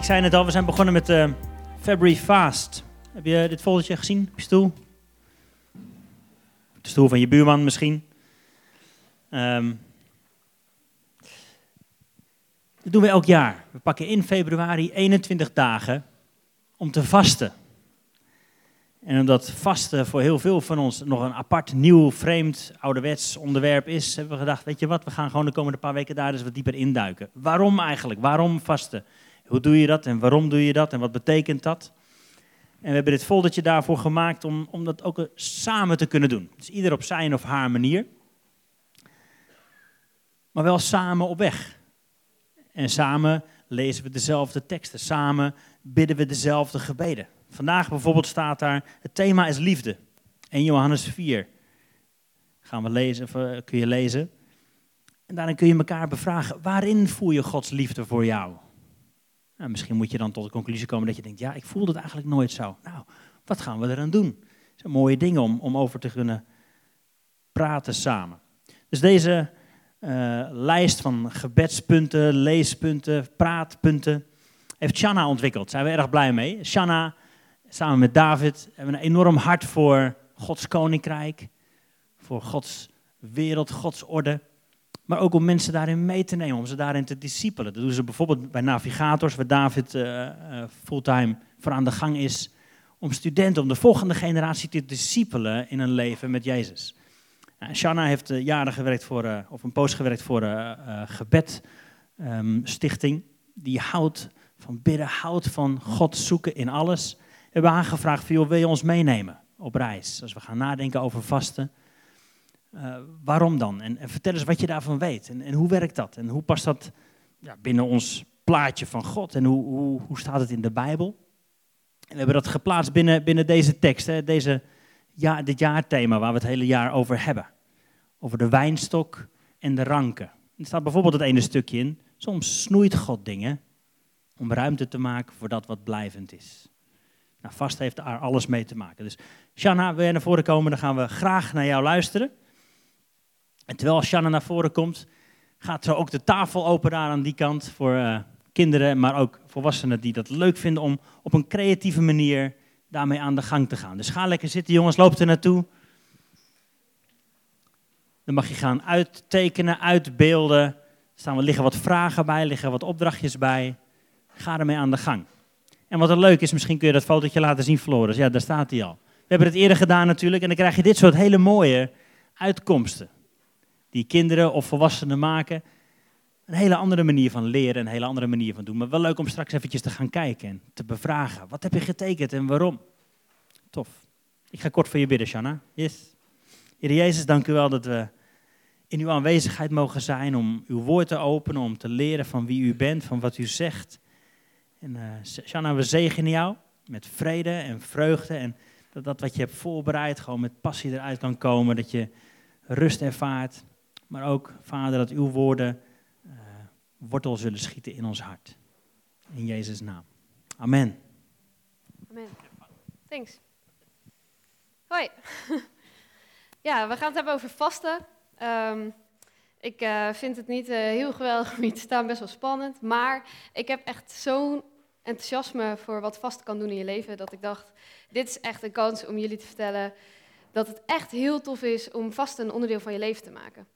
ik zei net al, we zijn begonnen met de February Fast. Heb je dit foldertje gezien op je stoel? De stoel van je buurman misschien. Ehm, dat doen we elk jaar. We pakken in februari 21 dagen om te vasten. En omdat vasten voor heel veel van ons nog een apart, nieuw, vreemd, ouderwets onderwerp is, hebben we gedacht, weet je wat, we gaan gewoon de komende paar weken daar eens wat dieper induiken. Waarom eigenlijk? Waarom vasten? Hoe doe je dat en waarom doe je dat en wat betekent dat? En we hebben dit foldertje daarvoor gemaakt om, om dat ook samen te kunnen doen. Dus ieder op zijn of haar manier. Maar wel samen op weg. En samen lezen we dezelfde teksten. Samen bidden we dezelfde gebeden. Vandaag bijvoorbeeld staat daar, het thema is liefde. 1 Johannes 4 gaan we lezen, eh, kun je lezen. En daarin kun je elkaar bevragen, waarin voel je Gods liefde voor jou? Nou, misschien moet je dan tot de conclusie komen dat je denkt, ja, ik voel dat eigenlijk nooit zo. Nou, wat gaan we eraan doen? Dat zijn mooie dingen om, om over te kunnen praten samen. Dus deze uh, lijst van gebedspunten, leespunten, praatpunten heeft Shanna ontwikkeld. Daar zijn we erg blij mee. Shanna, samen met David, hebben een enorm hart voor Gods koninkrijk, voor Gods wereld, Gods orde. Maar ook om mensen daarin mee te nemen, om ze daarin te discipelen. Dat doen ze bijvoorbeeld bij navigators, waar David uh, uh, fulltime voor aan de gang is. Om studenten, om de volgende generatie te discipelen in een leven met Jezus. Shanna heeft uh, jaren gewerkt voor, of een poos gewerkt voor Gebed um, Stichting. Die houdt van bidden, houdt van God zoeken in alles. We hebben aangevraagd, joh, wil je ons meenemen op reis? Als we gaan nadenken over vasten. Uh, waarom dan? En, en, vertel eens wat je daarvan weet. En, en, hoe werkt dat? En hoe past dat ja, binnen ons plaatje van God? En hoe, hoe, hoe staat het in de Bijbel? En we hebben dat geplaatst binnen, binnen deze tekst, hè, deze, ja, dit jaarthema waar we het hele jaar over hebben. Over de wijnstok en de ranken. Er staat bijvoorbeeld het ene stukje in. Soms snoeit God dingen om ruimte te maken voor dat wat blijvend is. Nou, vast heeft daar alles mee te maken. Dus Shanna, wil jij naar voren komen? Dan gaan we graag naar jou luisteren. En terwijl Shanna naar voren komt, gaat zo ook de tafel open daar aan die kant voor uh, kinderen, maar ook volwassenen die dat leuk vinden om op een creatieve manier daarmee aan de gang te gaan. Dus ga lekker zitten, jongens, loop er naartoe. Dan mag je gaan uittekenen, uitbeelden. Er staan liggen wat vragen bij, liggen wat opdrachtjes bij. Ga ermee aan de gang. En wat er leuk is, misschien kun je dat fotootje laten zien, Floris. Ja, daar staat hij al. We hebben het eerder gedaan natuurlijk en dan krijg je dit soort hele mooie uitkomsten die kinderen of volwassenen maken. Een hele andere manier van leren, een hele andere manier van doen. Maar wel leuk om straks eventjes te gaan kijken en te bevragen. Wat heb je getekend en waarom? Tof. Ik ga kort voor je bidden, Shanna. Yes. Heer Jezus, dank u wel dat we in uw aanwezigheid mogen zijn om uw woord te openen, om te leren van wie u bent, van wat u zegt. En uh, Shanna, we zegenen jou met vrede en vreugde en dat dat wat je hebt voorbereid gewoon met passie eruit kan komen, dat je rust ervaart. Maar ook, Vader, dat uw woorden uh, wortel zullen schieten in ons hart. In Jezus' naam. Amen. Amen. Thanks. Hoi. ja, we gaan het hebben over vasten. Um, ik uh, vind het niet uh, heel geweldig om hier te staan, best wel spannend. Maar ik heb echt zo'n enthousiasme voor wat vasten kan doen in je leven, dat ik dacht, dit is echt een kans om jullie te vertellen dat het echt heel tof is om vasten een onderdeel van je leven te maken.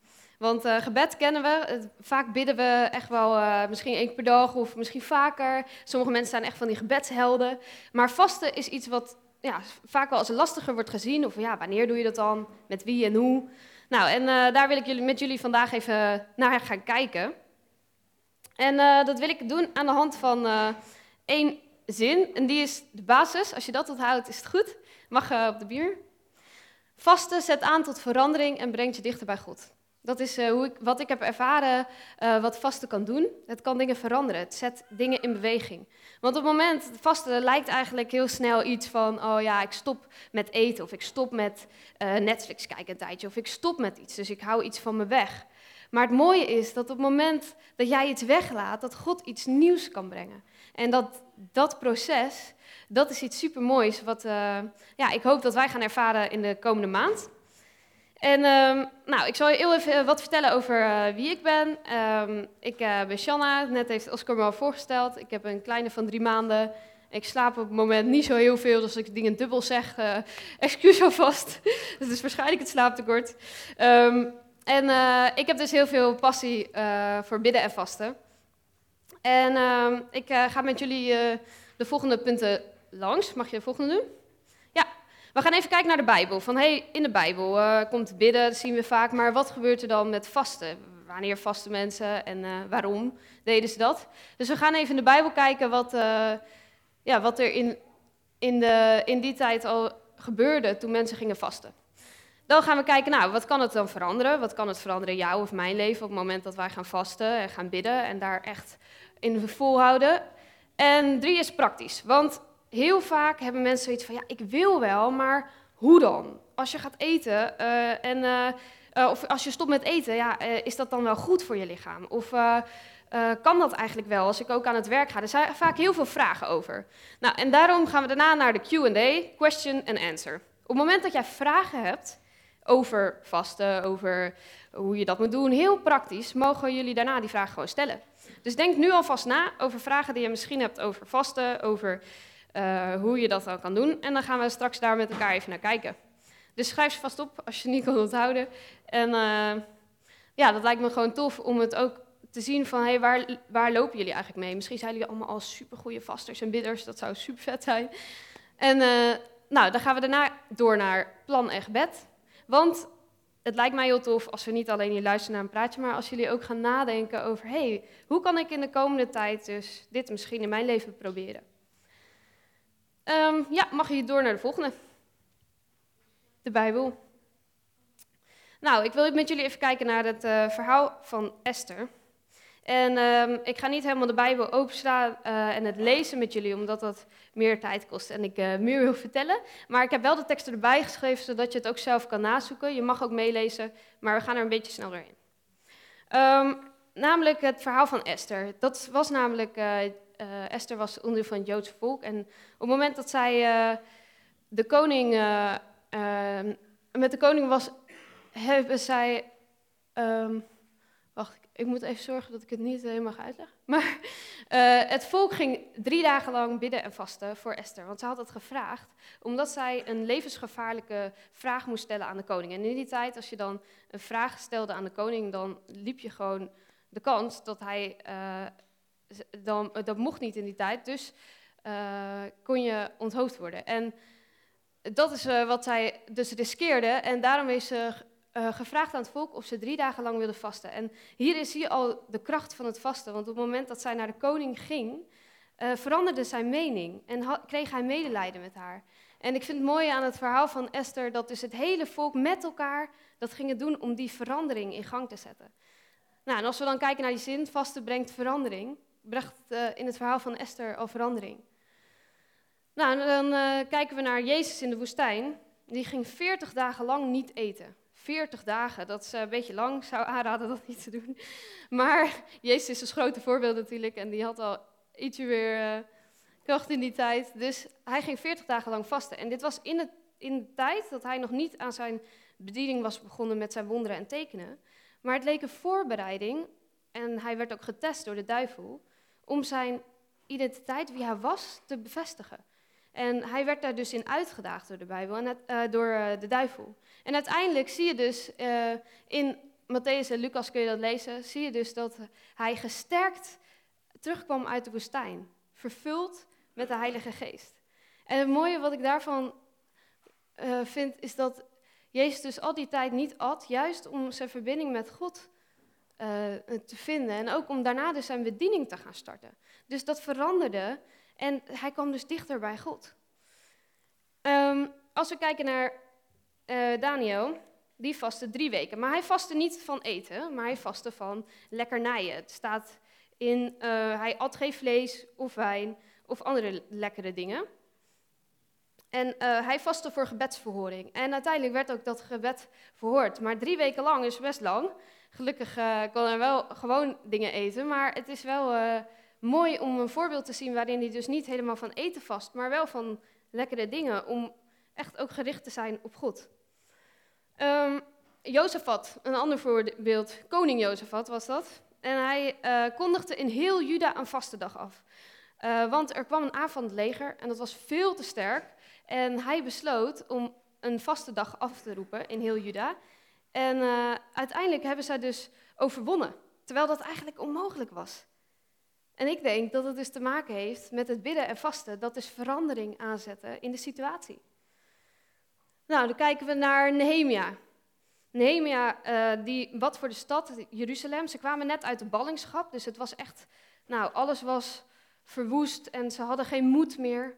Want uh, gebed kennen we. Vaak bidden we echt wel uh, misschien één keer per dag of misschien vaker. Sommige mensen zijn echt van die gebedshelden. Maar vasten is iets wat ja, vaak wel als lastiger wordt gezien. Of ja, wanneer doe je dat dan? Met wie en hoe? Nou, en uh, daar wil ik jullie, met jullie vandaag even naar gaan kijken. En dat wil ik doen aan de hand van één zin. En die is de basis. Als je dat onthoudt, is het goed. Mag op de bier. Vasten zet aan tot verandering en brengt je dichter bij God. Dat is uh, hoe ik, wat ik heb ervaren, uh, wat vasten kan doen. Het kan dingen veranderen. Het zet dingen in beweging. Want op het moment, vasten lijkt eigenlijk heel snel iets van, oh ja, ik stop met eten of ik stop met uh, Netflix kijken een tijdje of ik stop met iets, dus ik hou iets van me weg. Maar het mooie is dat op het moment dat jij iets weglaat, dat God iets nieuws kan brengen. En dat dat proces, dat is iets supermoois wat ja, ik hoop dat wij gaan ervaren in de komende maand. En ehm, nou, ik zal je heel even wat vertellen over eh, wie ik ben. Ehm, ik uh, ben Shanna, net heeft Oscar me al voorgesteld. Ik heb een kleine van drie maanden. Ik slaap op het moment niet zo heel veel, dus als ik dingen dubbel zeg, uh, excuus alvast. Het is waarschijnlijk het slaaptekort. Um, en ik heb dus heel veel passie voor bidden en vasten. En ik ga met jullie de volgende punten langs. Mag je de volgende doen? We gaan even kijken naar de Bijbel. Van hey, in de Bijbel uh, komt bidden, dat zien we vaak, maar wat gebeurt er dan met vasten? Wanneer vasten mensen en uh, waarom deden ze dat? Dus we gaan even in de Bijbel kijken wat, uh, ja, wat er in, in, de, in die tijd al gebeurde toen mensen gingen vasten. Dan gaan we kijken, nou, wat kan het dan veranderen? Wat kan het veranderen in jouw of mijn leven op het moment dat wij gaan vasten en gaan bidden en daar echt in volhouden? En drie is praktisch, want heel vaak hebben mensen zoiets van, ja, ik wil wel, maar hoe dan? Als je gaat eten uh, en, uh, of als je stopt met eten, ja, is dat dan wel goed voor je lichaam? Of kan dat eigenlijk wel als ik ook aan het werk ga? Er zijn vaak heel veel vragen over. Nou, en daarom gaan we daarna naar de Q&A, question and answer. Op het moment dat jij vragen hebt over vasten, over hoe je dat moet doen, heel praktisch, mogen jullie daarna die vragen gewoon stellen. Dus denk nu alvast na over vragen die je misschien hebt over vasten, over uh, hoe je dat dan kan doen. En dan gaan we straks daar met elkaar even naar kijken. Dus schrijf ze vast op als je niet kan onthouden. En uh, ja, dat lijkt me gewoon tof om het ook te zien van, hey, waar, waar lopen jullie eigenlijk mee? Misschien zijn jullie allemaal al supergoeie vasters en bidders, dat zou super vet zijn. En uh, nou, dan gaan we daarna door naar plan en gebed. Want het lijkt mij heel tof als we niet alleen hier luisteren naar een praatje, maar als jullie ook gaan nadenken over, hey, hoe kan ik in de komende tijd dus dit misschien in mijn leven proberen? Um, ja, mag je door naar de volgende. De Bijbel. Nou, ik wil met jullie even kijken naar het uh, verhaal van Esther. En um, ik ga niet helemaal de Bijbel openslaan uh, en het lezen met jullie, omdat dat meer tijd kost en ik uh, meer wil vertellen. Maar ik heb wel de teksten erbij geschreven, zodat je het ook zelf kan nazoeken. Je mag ook meelezen, maar we gaan er een beetje sneller in. Um, namelijk het verhaal van Esther. Dat was namelijk uh, Esther was onderdeel van het Joodse volk. En op het moment dat zij uh, de koning, uh, met de koning was, hebben zij. Um, wacht, ik moet even zorgen dat ik het niet helemaal ga uitleggen. Maar het volk ging drie dagen lang bidden en vasten voor Esther. Want ze had het gevraagd, omdat zij een levensgevaarlijke vraag moest stellen aan de koning. En in die tijd, als je dan een vraag stelde aan de koning, dan liep je gewoon de kans dat hij dan, dat mocht niet in die tijd, dus uh, kon je onthoofd worden. En dat is uh, wat zij dus riskeerde. En daarom is ze gevraagd aan het volk of ze drie dagen lang wilden vasten. En hier is hier al de kracht van het vasten. Want op het moment dat zij naar de koning ging, veranderde zijn mening. En kreeg hij medelijden met haar. En ik vind het mooie aan het verhaal van Esther dat dus het hele volk met elkaar dat gingen doen om die verandering in gang te zetten. Nou, en als we dan kijken naar die zin, vasten brengt verandering bracht uh, in het verhaal van Esther al verandering. Nou, dan uh, kijken we naar Jezus in de woestijn. Die ging 40 dagen lang niet eten. 40 dagen, dat is een beetje lang, ik zou aanraden dat niet te doen. Maar Jezus is een grote voorbeeld natuurlijk en die had al ietsje weer kracht in die tijd. Dus hij ging 40 dagen lang vasten. En dit was in, het, in de tijd dat hij nog niet aan zijn bediening was begonnen met zijn wonderen en tekenen. Maar het leek een voorbereiding en hij werd ook getest door de duivel om zijn identiteit, wie hij was, te bevestigen. En hij werd daar dus in uitgedaagd door de Bijbel en uh, door uh, de duivel. En uiteindelijk zie je dus uh, in Matthäus en Lucas kun je dat lezen, zie je dus dat hij gesterkt terugkwam uit de woestijn, vervuld met de Heilige Geest. En het mooie wat ik daarvan vind, is dat Jezus dus al die tijd niet at, juist om zijn verbinding met God uh, te vinden. En ook om daarna dus zijn bediening te gaan starten. Dus dat veranderde en hij kwam dus dichter bij God. Um, als we kijken naar uh, Daniel, die vastte drie weken. Maar hij vastte niet van eten, maar hij vastte van lekkernijen. Het staat in, hij at geen vlees of wijn of andere lekkere dingen. En hij vastte voor gebedsverhoring. En uiteindelijk werd ook dat gebed verhoord. Maar drie weken lang is best lang. Gelukkig uh, kon hij wel gewoon dingen eten, maar het is wel uh, mooi om een voorbeeld te zien waarin hij dus niet helemaal van eten vast, maar wel van lekkere dingen, om echt ook gericht te zijn op God. Um, Jozefat, een ander voorbeeld, koning Jozefat was dat. En hij uh, kondigde in heel Juda een vaste dag af. Want er kwam een avondleger en dat was veel te sterk. En hij besloot om een vaste dag af te roepen in heel Juda. En uh, uiteindelijk hebben zij dus overwonnen, terwijl dat eigenlijk onmogelijk was. En ik denk dat het dus te maken heeft met het bidden en vasten, dat is verandering aanzetten in de situatie. Nou, dan kijken we naar Nehemia. Nehemia, uh, die bad voor de stad Jeruzalem. Ze kwamen net uit de ballingschap, dus het was echt, nou, alles was verwoest en ze hadden geen moed meer.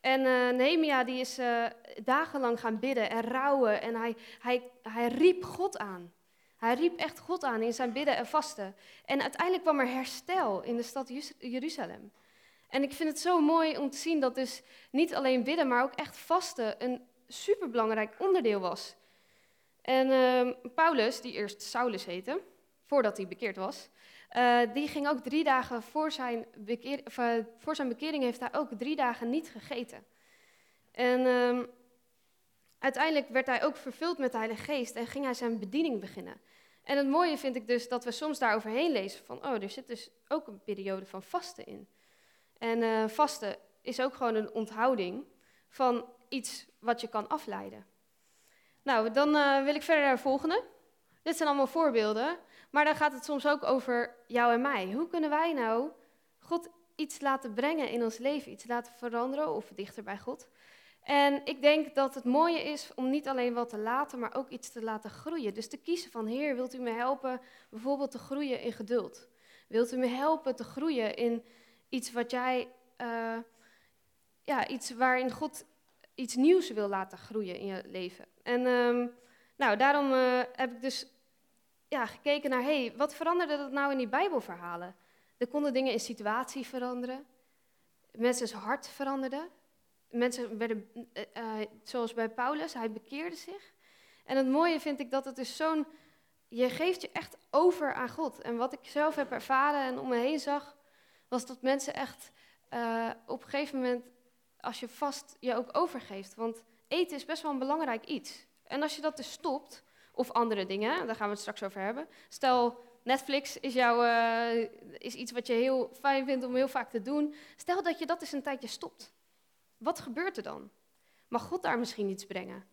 En uh, Nehemia die is uh, dagenlang gaan bidden en rouwen en hij, hij, hij riep God aan. Hij riep echt God aan in zijn bidden en vasten. En uiteindelijk kwam er herstel in de stad Jeruzalem. En ik vind het zo mooi om te zien dat dus niet alleen bidden, maar ook echt vasten een superbelangrijk onderdeel was. En uh, Paulus, die eerst Saulus heette, voordat hij bekeerd was, uh, die ging ook drie dagen voor zijn, bekeer, uh, voor zijn bekering, heeft hij ook drie dagen niet gegeten. En uh, uiteindelijk werd hij ook vervuld met de Heilige Geest en ging hij zijn bediening beginnen. En het mooie vind ik dus dat we soms daar overheen lezen van, oh, er zit dus ook een periode van vasten in. En uh, vasten is ook gewoon een onthouding van iets wat je kan afleiden. Nou, dan wil ik verder naar de volgende. Dit zijn allemaal voorbeelden, maar dan gaat het soms ook over jou en mij. Hoe kunnen wij nou God iets laten brengen in ons leven, iets laten veranderen of dichter bij God? En ik denk dat het mooie is om niet alleen wat te laten, maar ook iets te laten groeien. Dus te kiezen van, Heer, wilt u me helpen bijvoorbeeld te groeien in geduld? Wilt u me helpen te groeien in iets wat jij, uh, ja, iets waarin God iets nieuws wil laten groeien in je leven? En um, nou, daarom uh, heb ik dus ja, gekeken naar, hey, wat veranderde dat nou in die Bijbelverhalen? Er konden dingen in situatie veranderen. Mensen's hart veranderde. Mensen werden, uh, zoals bij Paulus, hij bekeerde zich. En het mooie vind ik dat het dus zo'n, je geeft je echt over aan God. En wat ik zelf heb ervaren en om me heen zag, was dat mensen echt uh, op een gegeven moment, als je vast je ook overgeeft. Want eten is best wel een belangrijk iets. En als je dat dus stopt, of andere dingen, daar gaan we het straks over hebben. Stel, Netflix is, jou, uh, is iets wat je heel fijn vindt om heel vaak te doen. Stel dat je dat eens een tijdje stopt. Wat gebeurt er dan? Mag God daar misschien iets brengen?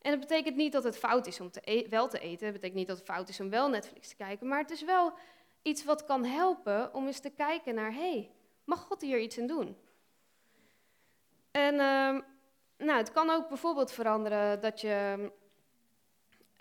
En dat betekent niet dat het fout is om te e wel te eten. Het betekent niet dat het fout is om wel Netflix te kijken. Maar het is wel iets wat kan helpen om eens te kijken naar... hé, hey, mag God hier iets in doen? En uh, nou, het kan ook bijvoorbeeld veranderen dat je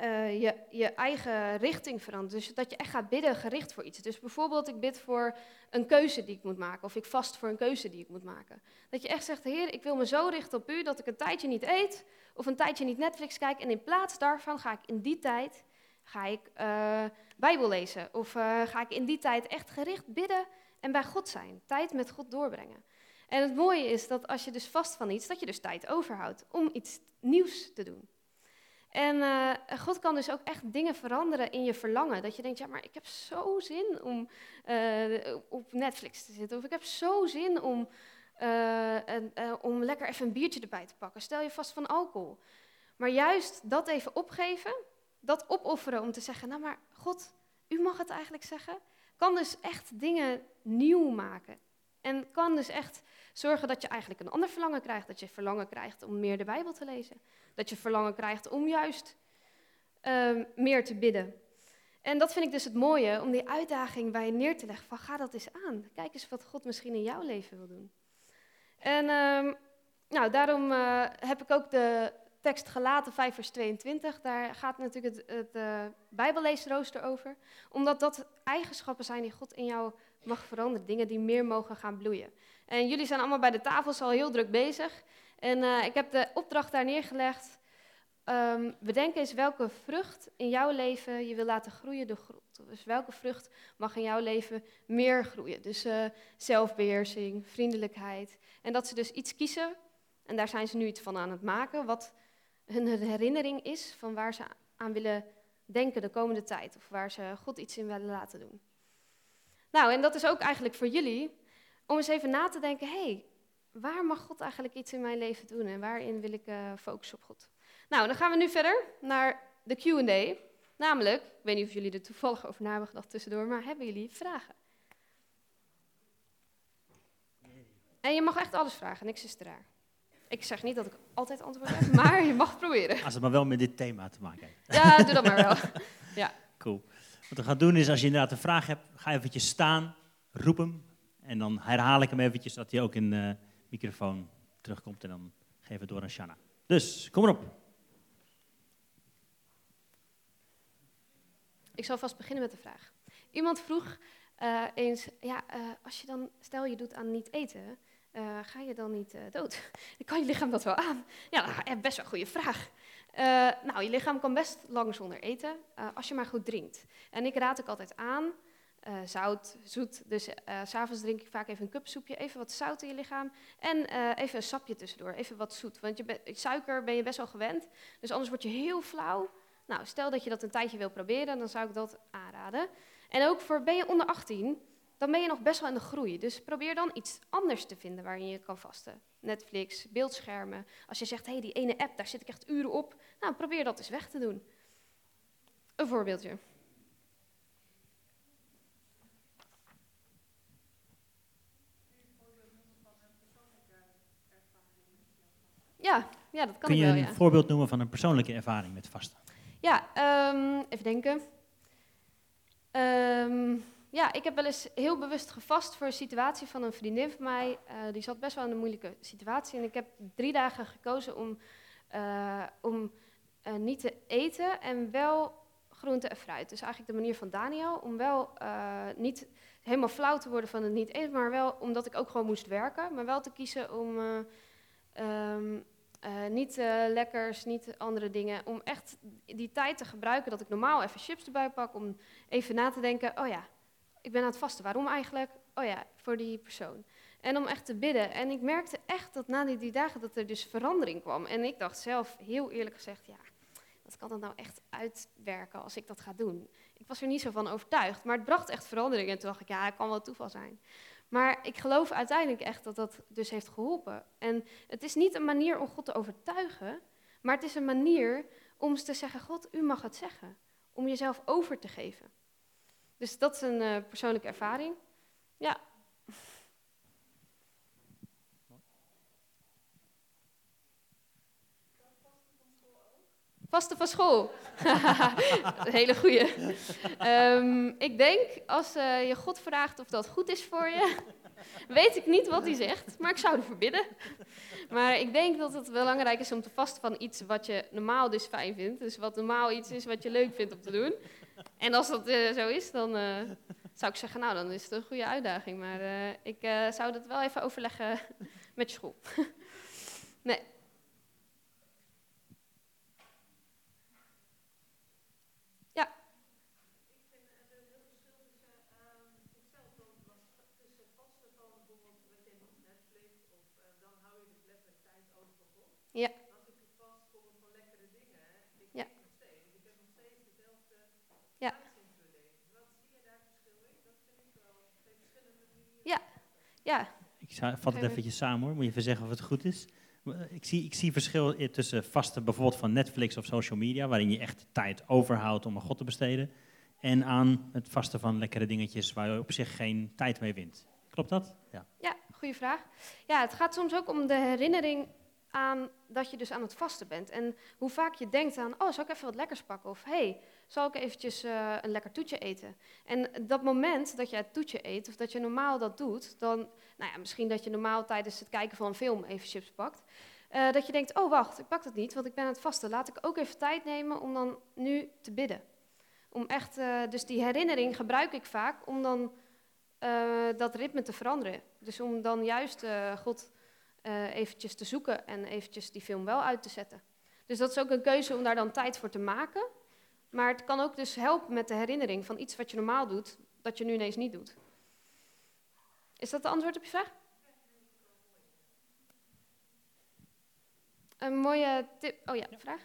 uh, je, je eigen richting verandert. Dus dat je echt gaat bidden gericht voor iets. Dus bijvoorbeeld, ik bid voor een keuze die ik moet maken. Of ik vast voor een keuze die ik moet maken. Dat je echt zegt, Heer, ik wil me zo richten op u dat ik een tijdje niet eet. Of een tijdje niet Netflix kijk. En in plaats daarvan ga ik in die tijd ga ik, uh, Bijbel lezen. Of uh, ga ik in die tijd echt gericht bidden en bij God zijn. Tijd met God doorbrengen. En het mooie is dat als je dus vast van iets, dat je dus tijd overhoudt om iets nieuws te doen. En uh, God kan dus ook echt dingen veranderen in je verlangen. Dat je denkt, ja, maar ik heb zo zin om uh, op Netflix te zitten. Of ik heb zo zin om, uh, om lekker even een biertje erbij te pakken. Stel je vast van alcohol. Maar juist dat even opgeven, dat opofferen om te zeggen, nou maar God, u mag het eigenlijk zeggen, kan dus echt dingen nieuw maken. En kan dus echt zorgen dat je eigenlijk een ander verlangen krijgt. Dat je verlangen krijgt om meer de Bijbel te lezen. Dat je verlangen krijgt om juist uh, meer te bidden. En dat vind ik dus het mooie, om die uitdaging bij je neer te leggen. Van ga dat eens aan. Kijk eens wat God misschien in jouw leven wil doen. En uh, nou, daarom uh, heb ik ook de tekst gelaten, 5 vers 22. Daar gaat natuurlijk het, het uh, Bijbelleesrooster over. Omdat dat eigenschappen zijn die God in jou mag veranderen. Dingen die meer mogen gaan bloeien. En jullie zijn allemaal bij de tafels al heel druk bezig. En uh, ik heb de opdracht daar neergelegd. Um, bedenk eens welke vrucht in jouw leven je wil laten groeien door grond. Dus welke vrucht mag in jouw leven meer groeien. Dus uh, zelfbeheersing, vriendelijkheid. En dat ze dus iets kiezen, en daar zijn ze nu iets van aan het maken, wat hun herinnering is van waar ze aan willen denken de komende tijd. Of waar ze God iets in willen laten doen. Nou, en dat is ook eigenlijk voor jullie, om eens even na te denken, hé, hey, waar mag God eigenlijk iets in mijn leven doen en waarin wil ik uh, focussen op God? Nou, dan gaan we nu verder naar de Q&A. Namelijk, ik weet niet of jullie er toevallig over na hebben gedacht tussendoor, maar hebben jullie vragen? En je mag echt alles vragen, niks is te raar. Ik zeg niet dat ik altijd antwoord heb, maar je mag het proberen. Als het maar wel met dit thema te maken heeft. Ja, doe dat maar wel. Ja. Cool. Wat we gaan doen is, als je inderdaad een vraag hebt, ga eventjes staan, roep hem. En dan herhaal ik hem eventjes, dat hij ook in de microfoon terugkomt. En dan geven we door aan Shanna. Dus, kom erop. Ik zal vast beginnen met de vraag. Iemand vroeg uh, eens, ja, uh, als je dan, stel je doet aan niet eten, uh, ga je dan niet dood? Dan kan je lichaam dat wel aan? Ja, best wel een goede vraag. Nou, je lichaam kan best lang zonder eten, als je maar goed drinkt. En ik raad ik altijd aan, zout, zoet, dus s'avonds drink ik vaak even een cupsoepje, even wat zout in je lichaam en even een sapje tussendoor, even wat zoet. Want je suiker ben je best wel gewend, dus anders word je heel flauw. Nou, stel dat je dat een tijdje wil proberen, dan zou ik dat aanraden. En ook voor ben je onder 18, dan ben je nog best wel in de groei. Dus probeer dan iets anders te vinden waarin je kan vasten. Netflix, beeldschermen. Als je zegt, hé, hey, die ene app, daar zit ik echt uren op. Nou, probeer dat eens weg te doen. Een voorbeeldje. Ja, ja, dat kan Kun je wel, een ja. voorbeeld noemen van een persoonlijke ervaring met vasten? Ja, um, even denken. Um, ja, ik heb wel eens heel bewust gevast voor een situatie van een vriendin van mij. Uh, die zat best wel in een moeilijke situatie. En ik heb drie dagen gekozen om, uh, om uh, niet te eten en wel groente en fruit. Dus eigenlijk de manier van Daniel, om wel niet helemaal flauw te worden van het niet eten, maar wel omdat ik ook gewoon moest werken. Maar wel te kiezen om uh, niet lekkers, niet andere dingen. Om echt die tijd te gebruiken dat ik normaal even chips erbij pak. Om even na te denken, oh ja, ik ben aan het vasten. Waarom eigenlijk? Oh ja, voor die persoon. En om echt te bidden. En ik merkte echt dat na die, die dagen dat er dus verandering kwam. En ik dacht zelf, heel eerlijk gezegd, ja, wat kan dat nou echt uitwerken als ik dat ga doen? Ik was er niet zo van overtuigd, maar het bracht echt verandering. En toen dacht ik, ja, het kan wel toeval zijn. Maar ik geloof uiteindelijk echt dat dat dus heeft geholpen. En het is niet een manier om God te overtuigen, maar het is een manier om te zeggen: God, u mag het zeggen. Om jezelf over te geven. Dus dat is een uh, persoonlijke ervaring. Ja. Vasten van school. hele goeie. Um, ik denk, als uh, je God vraagt of dat goed is voor je, weet ik niet wat hij zegt, maar ik zou ervoor bidden. Maar ik denk dat het belangrijk is om te vasten van iets wat je normaal dus fijn vindt. Dus wat normaal iets is wat je leuk vindt om te doen. En als dat uh, zo is, dan uh, zou ik zeggen, nou, dan is het een goede uitdaging. Maar ik zou dat wel even overleggen met je school. nee. Ja. Als ik vast kom van lekkere dingen, ik ja. nog steeds. Ik heb nog steeds dezelfde ja. Wat zie je daar verschil in? Dat vind ik wel twee verschillende manieren. Ja, ja. Ik vat het eventjes samen hoor, moet je even zeggen of het goed is. Ik zie, ik zie verschil tussen vasten bijvoorbeeld van Netflix of social media, waarin je echt tijd overhoudt om aan God te besteden, en aan het vasten van lekkere dingetjes waar je op zich geen tijd mee wint. Klopt dat? Ja, ja goede vraag. Ja, het gaat soms ook om de herinnering aan dat je dus aan het vasten bent. En hoe vaak je denkt aan, oh, zal ik even wat lekkers pakken? Of, hey, zal ik eventjes uh, een lekker toetje eten? En dat moment dat je het toetje eet, of dat je normaal dat doet, dan, nou ja, misschien dat je normaal tijdens het kijken van een film even chips pakt. Uh, dat je denkt, oh wacht, ik pak dat niet, want ik ben aan het vasten. Laat ik ook even tijd nemen om dan nu te bidden. Om echt, uh, dus die herinnering gebruik ik vaak om dan dat ritme te veranderen. Dus om dan juist God uh, eventjes te zoeken en eventjes die film wel uit te zetten. Dus dat is ook een keuze om daar dan tijd voor te maken. Maar het kan ook dus helpen met de herinnering van iets wat je normaal doet, dat je nu ineens niet doet. Is dat de antwoord op je vraag? Een mooie tip. Oh ja, vraag.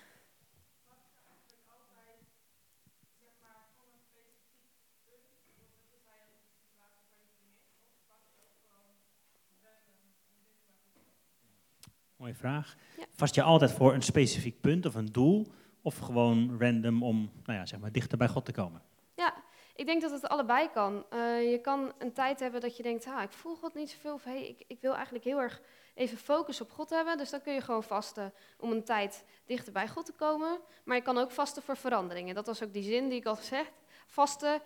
Mooie vraag. Vast je altijd voor een specifiek punt of een doel? of gewoon random om nou ja, zeg maar, dichter bij God te komen? Ja, ik denk dat het allebei kan. Uh, je kan een tijd hebben dat je denkt, ah, ik voel God niet zoveel, of hey, ik, ik wil eigenlijk heel erg even focus op God hebben. Dus dan kun je gewoon vasten om een tijd dichter bij God te komen. Maar je kan ook vasten voor veranderingen. Dat was ook die zin die ik al gezegd. Vasten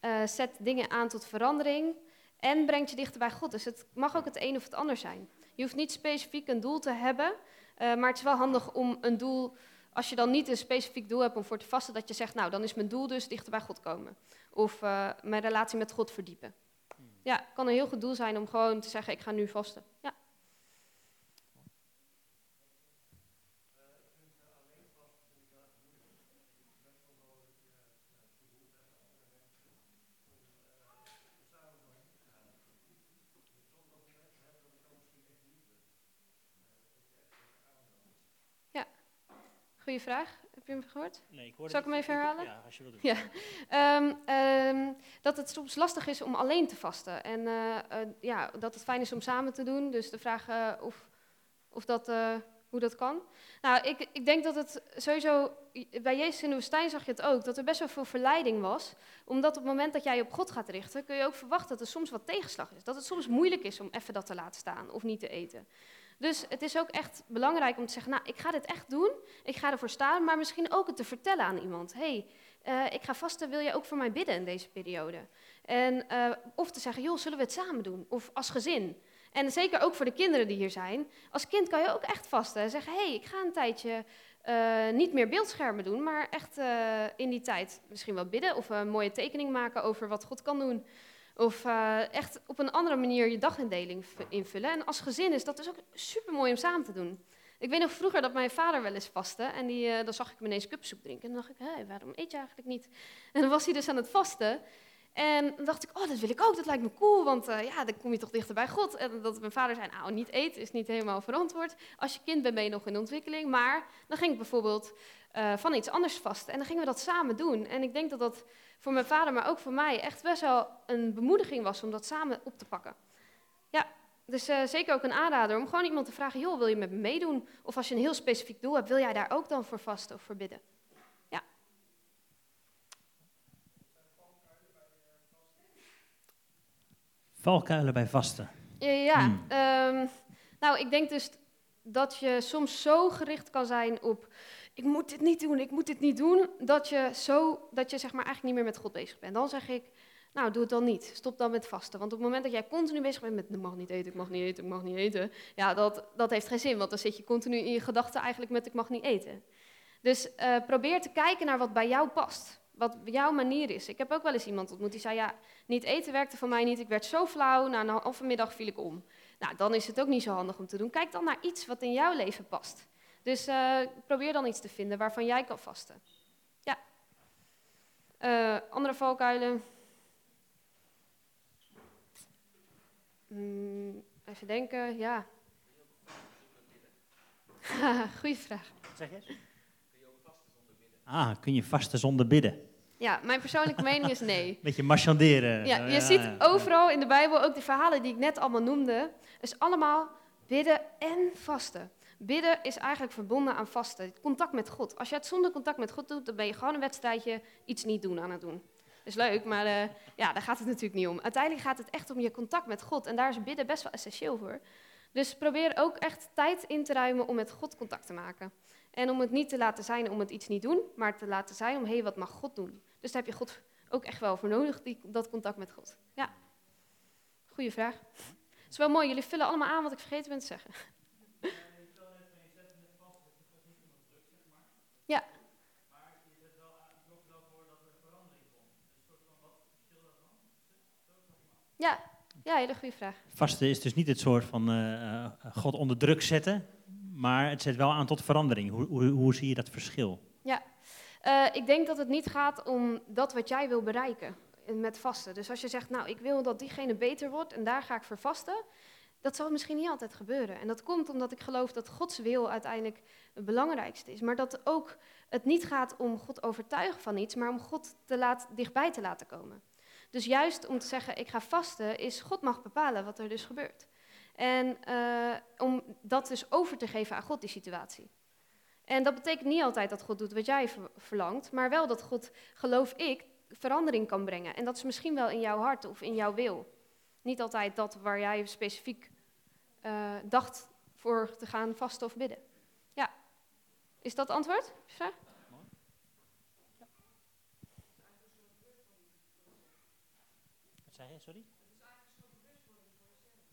uh, zet dingen aan tot verandering en brengt je dichter bij God. Dus het mag ook het een of het ander zijn. Je hoeft niet specifiek een doel te hebben, uh, maar het is wel handig om een doel, als je dan niet een specifiek doel hebt om voor te vasten, dat je zegt, nou dan is mijn doel dus dichter bij God komen. Of uh, mijn relatie met God verdiepen. Ja, het kan een heel goed doel zijn om gewoon te zeggen, ik ga nu vasten. Ja. Vraag. Heb je hem gehoord? Nee, ik hoorde Zal ik hem even herhalen? Ja, als je wil doen. Ja. Um, um, dat het soms lastig is om alleen te vasten. En uh, uh, ja, dat het fijn is om samen te doen. Dus de vraag uh, of, of dat, hoe dat kan. Nou, ik, ik denk dat het sowieso... Bij Jezus in de woestijn zag je het ook. Dat er best wel veel verleiding was. Omdat op het moment dat jij je op God gaat richten... kun je ook verwachten dat er soms wat tegenslag is. Dat het soms moeilijk is om even dat te laten staan of niet te eten. Dus het is ook echt belangrijk om te zeggen, nou, ik ga dit echt doen, ik ga ervoor staan, maar misschien ook het te vertellen aan iemand. hey, uh, ik ga vasten, wil jij ook voor mij bidden in deze periode? En, uh, of te zeggen, joh, zullen we het samen doen? Of als gezin. En zeker ook voor de kinderen die hier zijn. Als kind kan je ook echt vasten en zeggen, hey, ik ga een tijdje uh, niet meer beeldschermen doen, maar echt in die tijd misschien wel bidden of een mooie tekening maken over wat God kan doen. Of uh, echt op een andere manier je dagindeling invullen. En als gezin is dat dus ook super mooi om samen te doen. Ik weet nog vroeger dat mijn vader wel eens vastte. En die, uh, dan zag ik hem ineens cupsoep drinken. En dan dacht ik, hé, waarom eet je eigenlijk niet? En dan was hij dus aan het vasten. En dan dacht ik, oh, dat wil ik ook, dat lijkt me cool, want uh, ja, dan kom je toch dichter bij God. En dat mijn vader zei, nou, niet eten is niet helemaal verantwoord. Als je kind bent, ben je nog in ontwikkeling. Maar dan ging ik bijvoorbeeld van iets anders vasten. En dan gingen we dat samen doen. En ik denk dat dat voor mijn vader, maar ook voor mij, echt best wel een bemoediging was om dat samen op te pakken. Ja, dus uh, zeker ook een aanrader om gewoon iemand te vragen, joh, wil je met me meedoen? Of als je een heel specifiek doel hebt, wil jij daar ook dan voor vasten of voor bidden? Ja. Valkuilen bij vasten. Ja, ja hmm. um, nou, ik denk dus dat je soms zo gericht kan zijn op ik moet dit niet doen, ik moet dit niet doen, dat je, zo, dat je zeg maar eigenlijk niet meer met God bezig bent. Dan zeg ik, nou, doe het dan niet. Stop dan met vasten. Want op het moment dat jij continu bezig bent met, ik mag niet eten, ik mag niet eten, ik mag niet eten, ja, dat, dat heeft geen zin, want dan zit je continu in je gedachten eigenlijk met, ik mag niet eten. Dus uh, probeer te kijken naar wat bij jou past. Wat jouw manier is. Ik heb ook wel eens iemand ontmoet die zei: Ja, niet eten werkte voor mij niet. Ik werd zo flauw. Na een halve middag viel ik om. Nou, dan is het ook niet zo handig om te doen. Kijk dan naar iets wat in jouw leven past. Dus uh, probeer dan iets te vinden waarvan jij kan vasten. Ja. Uh, andere valkuilen. Mm, even denken, ja. Goeie vraag. Zeg eens. Kun je ook vasten zonder bidden? Ah, kun je vasten zonder bidden? Ja, mijn persoonlijke mening is nee. Beetje marchanderen. Ja, je ziet overal in de Bijbel, ook de verhalen die ik net allemaal noemde, is allemaal bidden en vasten. Bidden is eigenlijk verbonden aan vasten, contact met God. Als je het zonder contact met God doet, dan ben je gewoon een wedstrijdje iets niet doen aan het doen. Is leuk, maar uh, ja, daar gaat het natuurlijk niet om. Uiteindelijk gaat het echt om je contact met God en daar is bidden best wel essentieel voor. Dus probeer ook echt tijd in te ruimen om met God contact te maken. En om het niet te laten zijn om het iets niet doen, maar te laten zijn om, hé, hey, wat mag God doen? Dus daar heb je God ook echt wel voor nodig, die, dat contact met God. Ja, goede vraag. Het is wel mooi, jullie vullen allemaal aan wat ik vergeten ben te zeggen. Ja. Maar je zet wel, zorgt wel voor dat er verandering komt. Een soort van, wat verschil dat dan? Ja, ja, hele goede vraag. Vasten is dus niet het soort van uh, God onder druk zetten, maar het zet wel aan tot verandering. Hoe, hoe, hoe zie je dat verschil? Ja, uh, ik denk dat het niet gaat om dat wat jij wil bereiken met vasten. Dus als je zegt, nou, ik wil dat diegene beter wordt en daar ga ik voor vasten, dat zal misschien niet altijd gebeuren. En dat komt omdat ik geloof dat Gods wil uiteindelijk het belangrijkste is. Maar dat ook het niet gaat om God overtuigen van iets, maar om God te laat, dichtbij te laten komen. Dus juist om te zeggen, ik ga vasten, is God mag bepalen wat er dus gebeurt. En uh, om dat dus over te geven aan God, die situatie. En dat betekent niet altijd dat God doet wat jij verlangt, maar wel dat God, geloof ik, verandering kan brengen. En dat is misschien wel in jouw hart of in jouw wil. Niet altijd dat waar jij specifiek uh, dacht voor te gaan vasten of bidden. Ja. Is dat antwoord? Vraag? Zei sorry?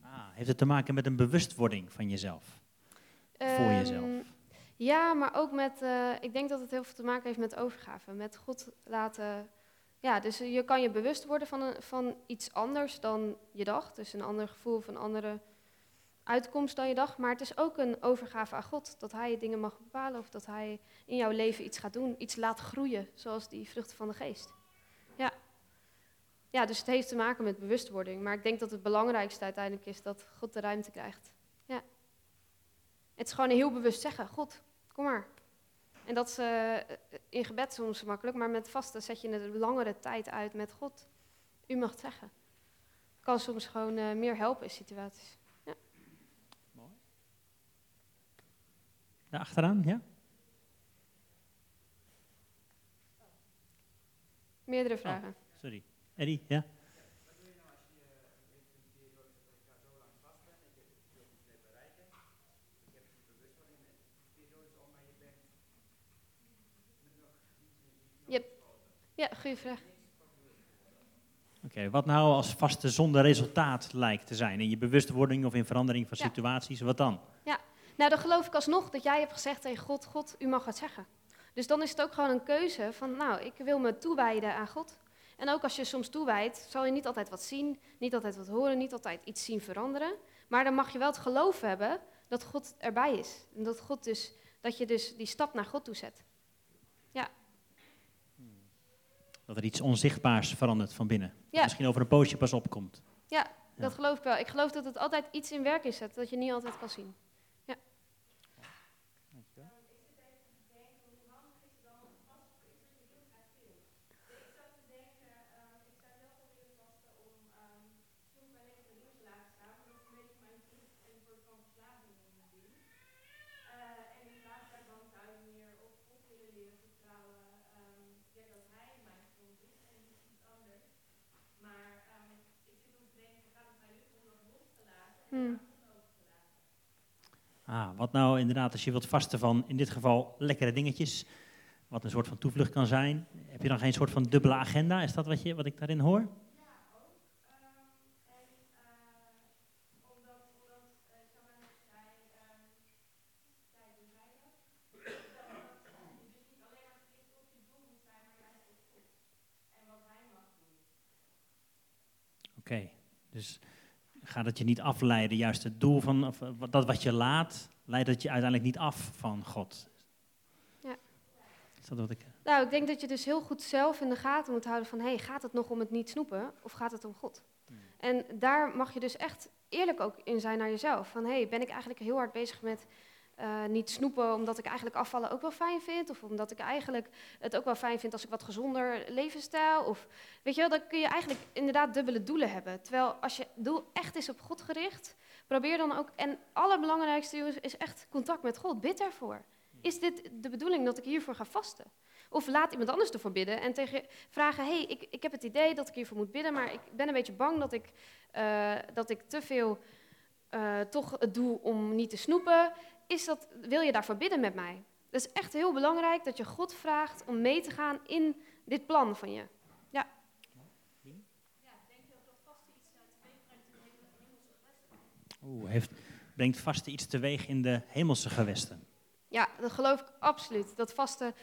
Ah, heeft het te maken met een bewustwording van jezelf? voor ehm, jezelf? Ja, maar ook met, uh, ik denk dat het heel veel te maken heeft met overgave. Met God laten, ja, dus je kan je bewust worden van, een, van iets anders dan je dacht. Dus een ander gevoel of een andere uitkomst dan je dacht. Maar het is ook een overgave aan God. Dat Hij dingen mag bepalen of dat Hij in jouw leven iets gaat doen. Iets laat groeien, zoals die vruchten van de geest. Ja. Dus het heeft te maken met bewustwording. Maar ik denk dat het belangrijkste uiteindelijk is dat God de ruimte krijgt. Ja. Het is gewoon heel bewust zeggen, God, kom maar. En dat is uh, in gebed soms makkelijk, maar met vasten zet je een langere tijd uit met God. U mag het zeggen. Kan soms gewoon uh, meer helpen in situaties. Ja. Mooi. Daar achteraan, ja? Meerdere vragen. Oh, sorry. Eddie, ja? Ja, goede vraag. Oké, wat nou als vaste zonder resultaat lijkt te zijn? In je bewustwording of in verandering van situaties, wat dan? Ja, nou dan geloof ik alsnog dat jij hebt gezegd tegen God, God, u mag wat zeggen. Dus dan is het ook gewoon een keuze van, nou, ik wil me toewijden aan God. En ook als je soms toewijdt, zal je niet altijd wat zien, niet altijd wat horen, niet altijd iets zien veranderen. Maar dan mag je wel het geloof hebben dat God erbij is. En dat, God dus, dat je dus die stap naar God toe zet. Ja, dat er iets onzichtbaars verandert van binnen. Misschien over een poosje pas opkomt. Ja, dat geloof ik wel. Ik geloof dat het altijd iets in werk is zet, dat je niet altijd kan zien. Ja. Hmm. Ah, wat nou inderdaad, als je wilt vasten van in dit geval lekkere dingetjes, wat een soort van toevlucht kan zijn, heb je dan geen soort van dubbele agenda? Is dat wat, je, wat ik daarin hoor? Oké, dus gaat het je niet afleiden, juist het doel van of, dat wat je laat, leidt het je uiteindelijk niet af van God. Ja. Is dat wat ik... Nou, ik denk dat je dus heel goed zelf in de gaten moet houden van, hey, gaat het nog om het niet snoepen of gaat het om God? Hmm. En daar mag je dus echt eerlijk ook in zijn naar jezelf. Van, hey, ben ik eigenlijk heel hard bezig met uh, niet snoepen omdat ik eigenlijk afvallen ook wel fijn vind. Of omdat ik eigenlijk het ook wel fijn vind als ik wat gezonder levensstijl. Of weet je wel, dan kun je eigenlijk inderdaad dubbele doelen hebben. Terwijl als je doel echt is op God gericht, probeer dan ook. En het allerbelangrijkste is echt contact met God. Bid ervoor. Is dit de bedoeling dat ik hiervoor ga vasten? Of laat iemand anders ervoor bidden en tegen vragen: hey, ik, ik heb het idee dat ik hiervoor moet bidden, maar ik ben een beetje bang dat ik, uh, dat ik te veel. Uh, toch het doe om niet te snoepen is dat, wil je daarvoor bidden met mij? Het is echt heel belangrijk dat je God vraagt om mee te gaan in dit plan van je. Ja. Oeh, heeft, brengt vaste iets teweeg in de hemelse gewesten? Ja, dat geloof ik absoluut. Dat vaste,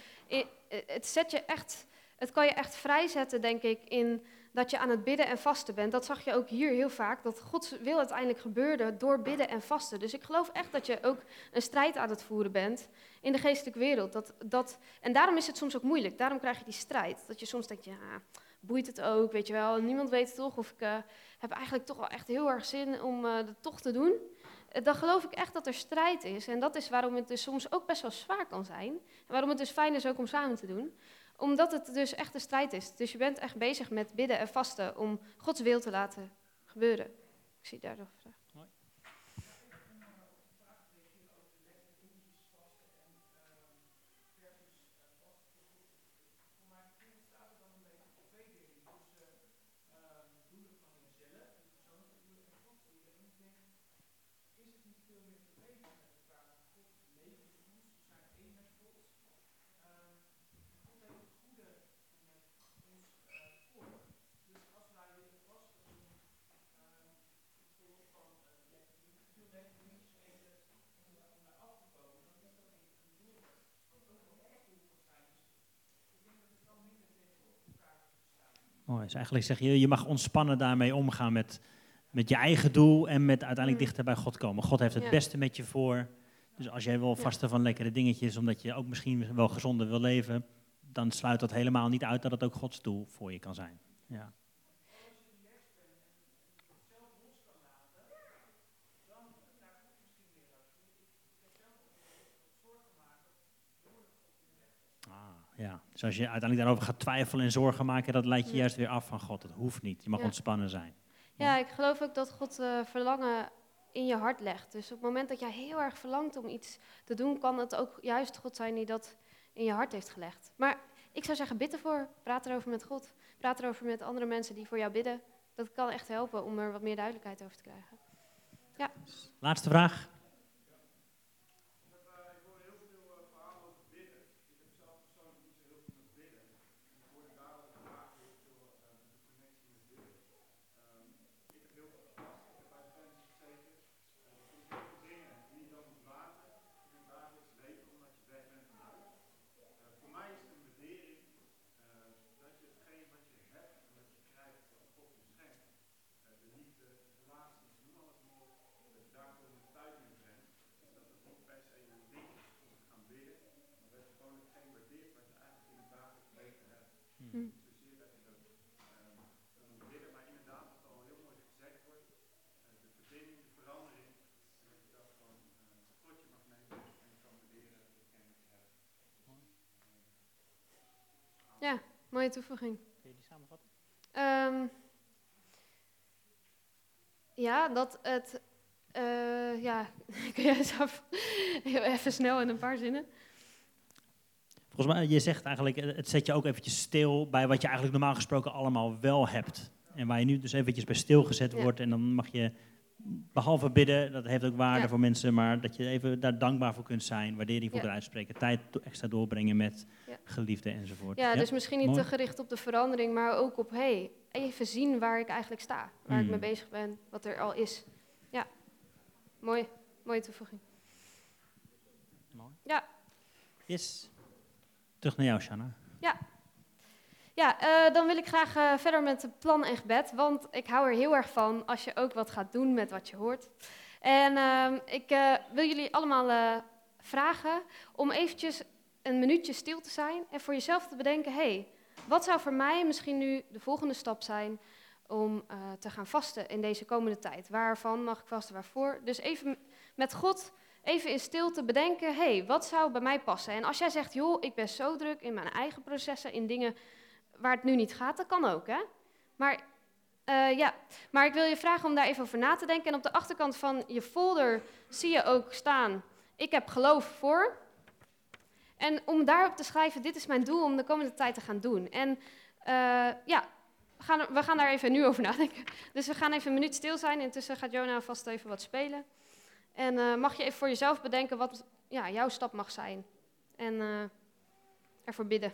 het zet je echt, het kan je echt vrijzetten, denk ik, in dat je aan het bidden en vasten bent. Dat zag je ook hier heel vaak, dat Gods wil uiteindelijk gebeurde door bidden en vasten. Dus ik geloof echt dat je ook een strijd aan het voeren bent in de geestelijke wereld. Dat, dat, en daarom is het soms ook moeilijk, daarom krijg je die strijd. Dat je soms denkt, ja, boeit het ook, weet je wel. Niemand weet toch of ik uh, heb eigenlijk toch wel echt heel erg zin om uh, dat toch te doen. Uh, dan geloof ik echt dat er strijd is. En dat is waarom het dus soms ook best wel zwaar kan zijn. En waarom het dus fijn is ook om samen te doen omdat het dus echt een strijd is. Dus je bent echt bezig met bidden en vasten om Gods wil te laten gebeuren. Ik zie daar nog een Dus eigenlijk zeg je, je mag ontspannen daarmee omgaan met, met je eigen doel en met uiteindelijk Mm. dichter bij God komen. God heeft het Ja. beste met je voor. Dus als jij wil Ja. vasten van lekkere dingetjes, omdat je ook misschien wel gezonder wil leven, dan sluit dat helemaal niet uit dat het ook Gods doel voor je kan zijn. Ja. Ah, ja. Dus als je uiteindelijk daarover gaat twijfelen en zorgen maken, dat leidt je Ja. juist weer af van God. Dat hoeft niet. Je mag Ja. ontspannen zijn. Ja, ik geloof ook dat God eh, verlangen in je hart legt. Dus op het moment dat jij heel erg verlangt om iets te doen, kan het ook juist God zijn die dat in je hart heeft gelegd. Maar ik zou zeggen, bid ervoor. Praat erover met God. Praat erover met andere mensen die voor jou bidden. Dat kan echt helpen om er wat meer duidelijkheid over te krijgen. Laatste vraag. Ja, mooie toevoeging. Kun je die samenvatten? Ehm, ja, dat het. eh, ja, kun jij zelf heel even snel in een paar zinnen? Volgens mij, je zegt eigenlijk, eh, het zet je ook eventjes stil bij wat je eigenlijk normaal gesproken allemaal wel hebt. En waar je nu dus eventjes bij stilgezet Ja. wordt. En dan mag je, behalve bidden, dat heeft ook waarde Ja. voor mensen, maar dat je even daar dankbaar voor kunt zijn, waardering voor Ja. kunt uitspreken, tijd extra doorbrengen met geliefden enzovoort. Ja, dus misschien niet mooi. te gericht op de verandering, maar ook op hey, even zien waar ik eigenlijk sta, waar ik Mm. mee bezig ben, wat er al is. Ja, mooi, mooie toevoeging. Mooi. Ja. Yes. Terug naar jou, Shanna. Ja, eh, dan wil ik graag eh, verder met het plan en gebed, want ik hou er heel erg van als je ook wat gaat doen met wat je hoort. En ehm, ik eh, wil jullie allemaal vragen om eventjes een minuutje stil te zijn en voor jezelf te bedenken, hey, wat zou voor mij misschien nu de volgende stap zijn om te gaan vasten in deze komende tijd? Waarvan mag ik vasten, waarvoor? Dus even met God even in stilte bedenken, hey, wat zou bij mij passen? En als jij zegt, joh, ik ben zo druk in mijn eigen processen, in dingen waar het nu niet gaat, dat kan ook, hè? Maar, eh, ja. maar ik wil je vragen om daar even over na te denken. En op de achterkant van je folder zie je ook staan, ik heb geloof voor. En om daarop te schrijven, dit is mijn doel om de komende tijd te gaan doen. En eh, ja, we gaan, we gaan daar even nu over nadenken. Dus we gaan even een minuut stil zijn. Intussen gaat Jona vast even wat spelen. En eh, mag je even voor jezelf bedenken wat ja, jouw stap mag zijn. En eh, ervoor bidden.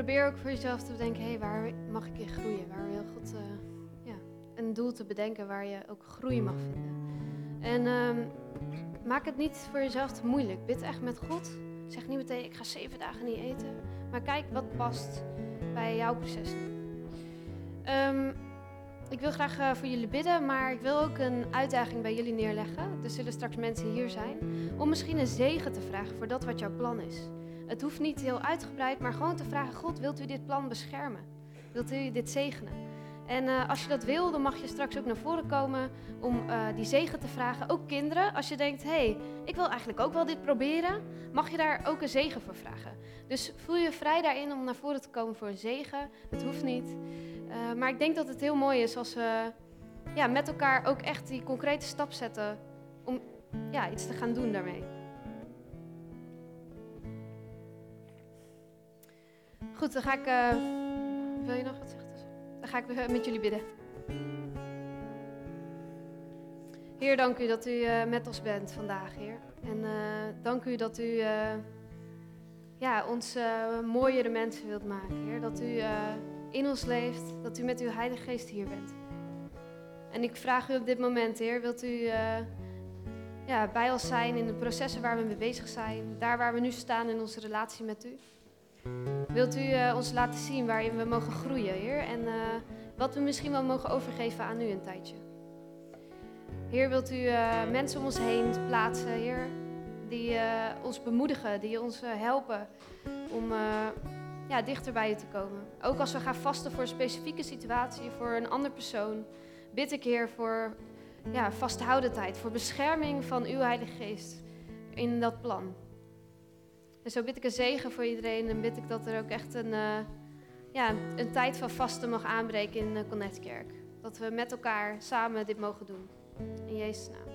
Probeer ook voor jezelf te bedenken, hé, waar mag ik in groeien? Waar wil God eh, ja, een doel te bedenken waar je ook groei mag vinden. En ehm, maak het niet voor jezelf te moeilijk. Bid echt met God. Zeg niet meteen, ik ga zeven dagen niet eten. maar kijk wat past bij jouw proces. Ehm, ik wil graag eh, voor jullie bidden, maar ik wil ook een uitdaging bij jullie neerleggen. Er zullen straks mensen hier zijn. Om misschien een zegen te vragen voor dat wat jouw plan is. Het hoeft niet heel uitgebreid, maar gewoon te vragen: God, wilt u dit plan beschermen? Wilt u dit zegenen? En uh, als je dat wil, dan mag je straks ook naar voren komen om uh, die zegen te vragen. Ook kinderen, als je denkt, hé, hey, ik wil eigenlijk ook wel dit proberen, mag je daar ook een zegen voor vragen. Dus voel je vrij daarin om naar voren te komen voor een zegen. Het hoeft niet. Uh, maar ik denk dat het heel mooi is als we ja, met elkaar ook echt die concrete stap zetten om ja, iets te gaan doen daarmee. Goed, dan ga ik. wil je nog wat zeggen? Dan ga ik met jullie bidden. Heer, dank u dat u uh, met ons bent vandaag, Heer. En uh, dank u dat u ja, ons mooiere mensen wilt maken, Heer. Dat u in ons leeft, dat u met uw Heilige Geest hier bent. En ik vraag u op dit moment, Heer, wilt u ja, bij ons zijn in de processen waar we mee bezig zijn, daar waar we nu staan in onze relatie met u. Wilt u uh, ons laten zien waarin we mogen groeien, Heer? En uh, wat we misschien wel mogen overgeven aan u een tijdje. Heer, wilt u uh, mensen om ons heen plaatsen, Heer? Die ons bemoedigen, die ons helpen om ja, dichter bij u te komen. Ook als we gaan vasten voor een specifieke situatie, voor een ander persoon. Bid ik, Heer, voor ja, vasthoudendheid, voor bescherming van uw Heilige Geest in dat plan. En zo bid ik een zegen voor iedereen en bid ik dat er ook echt een, uh, ja, een tijd van vasten mag aanbreken in de Connectkerk. Dat we met elkaar samen dit mogen doen. In Jezus' naam.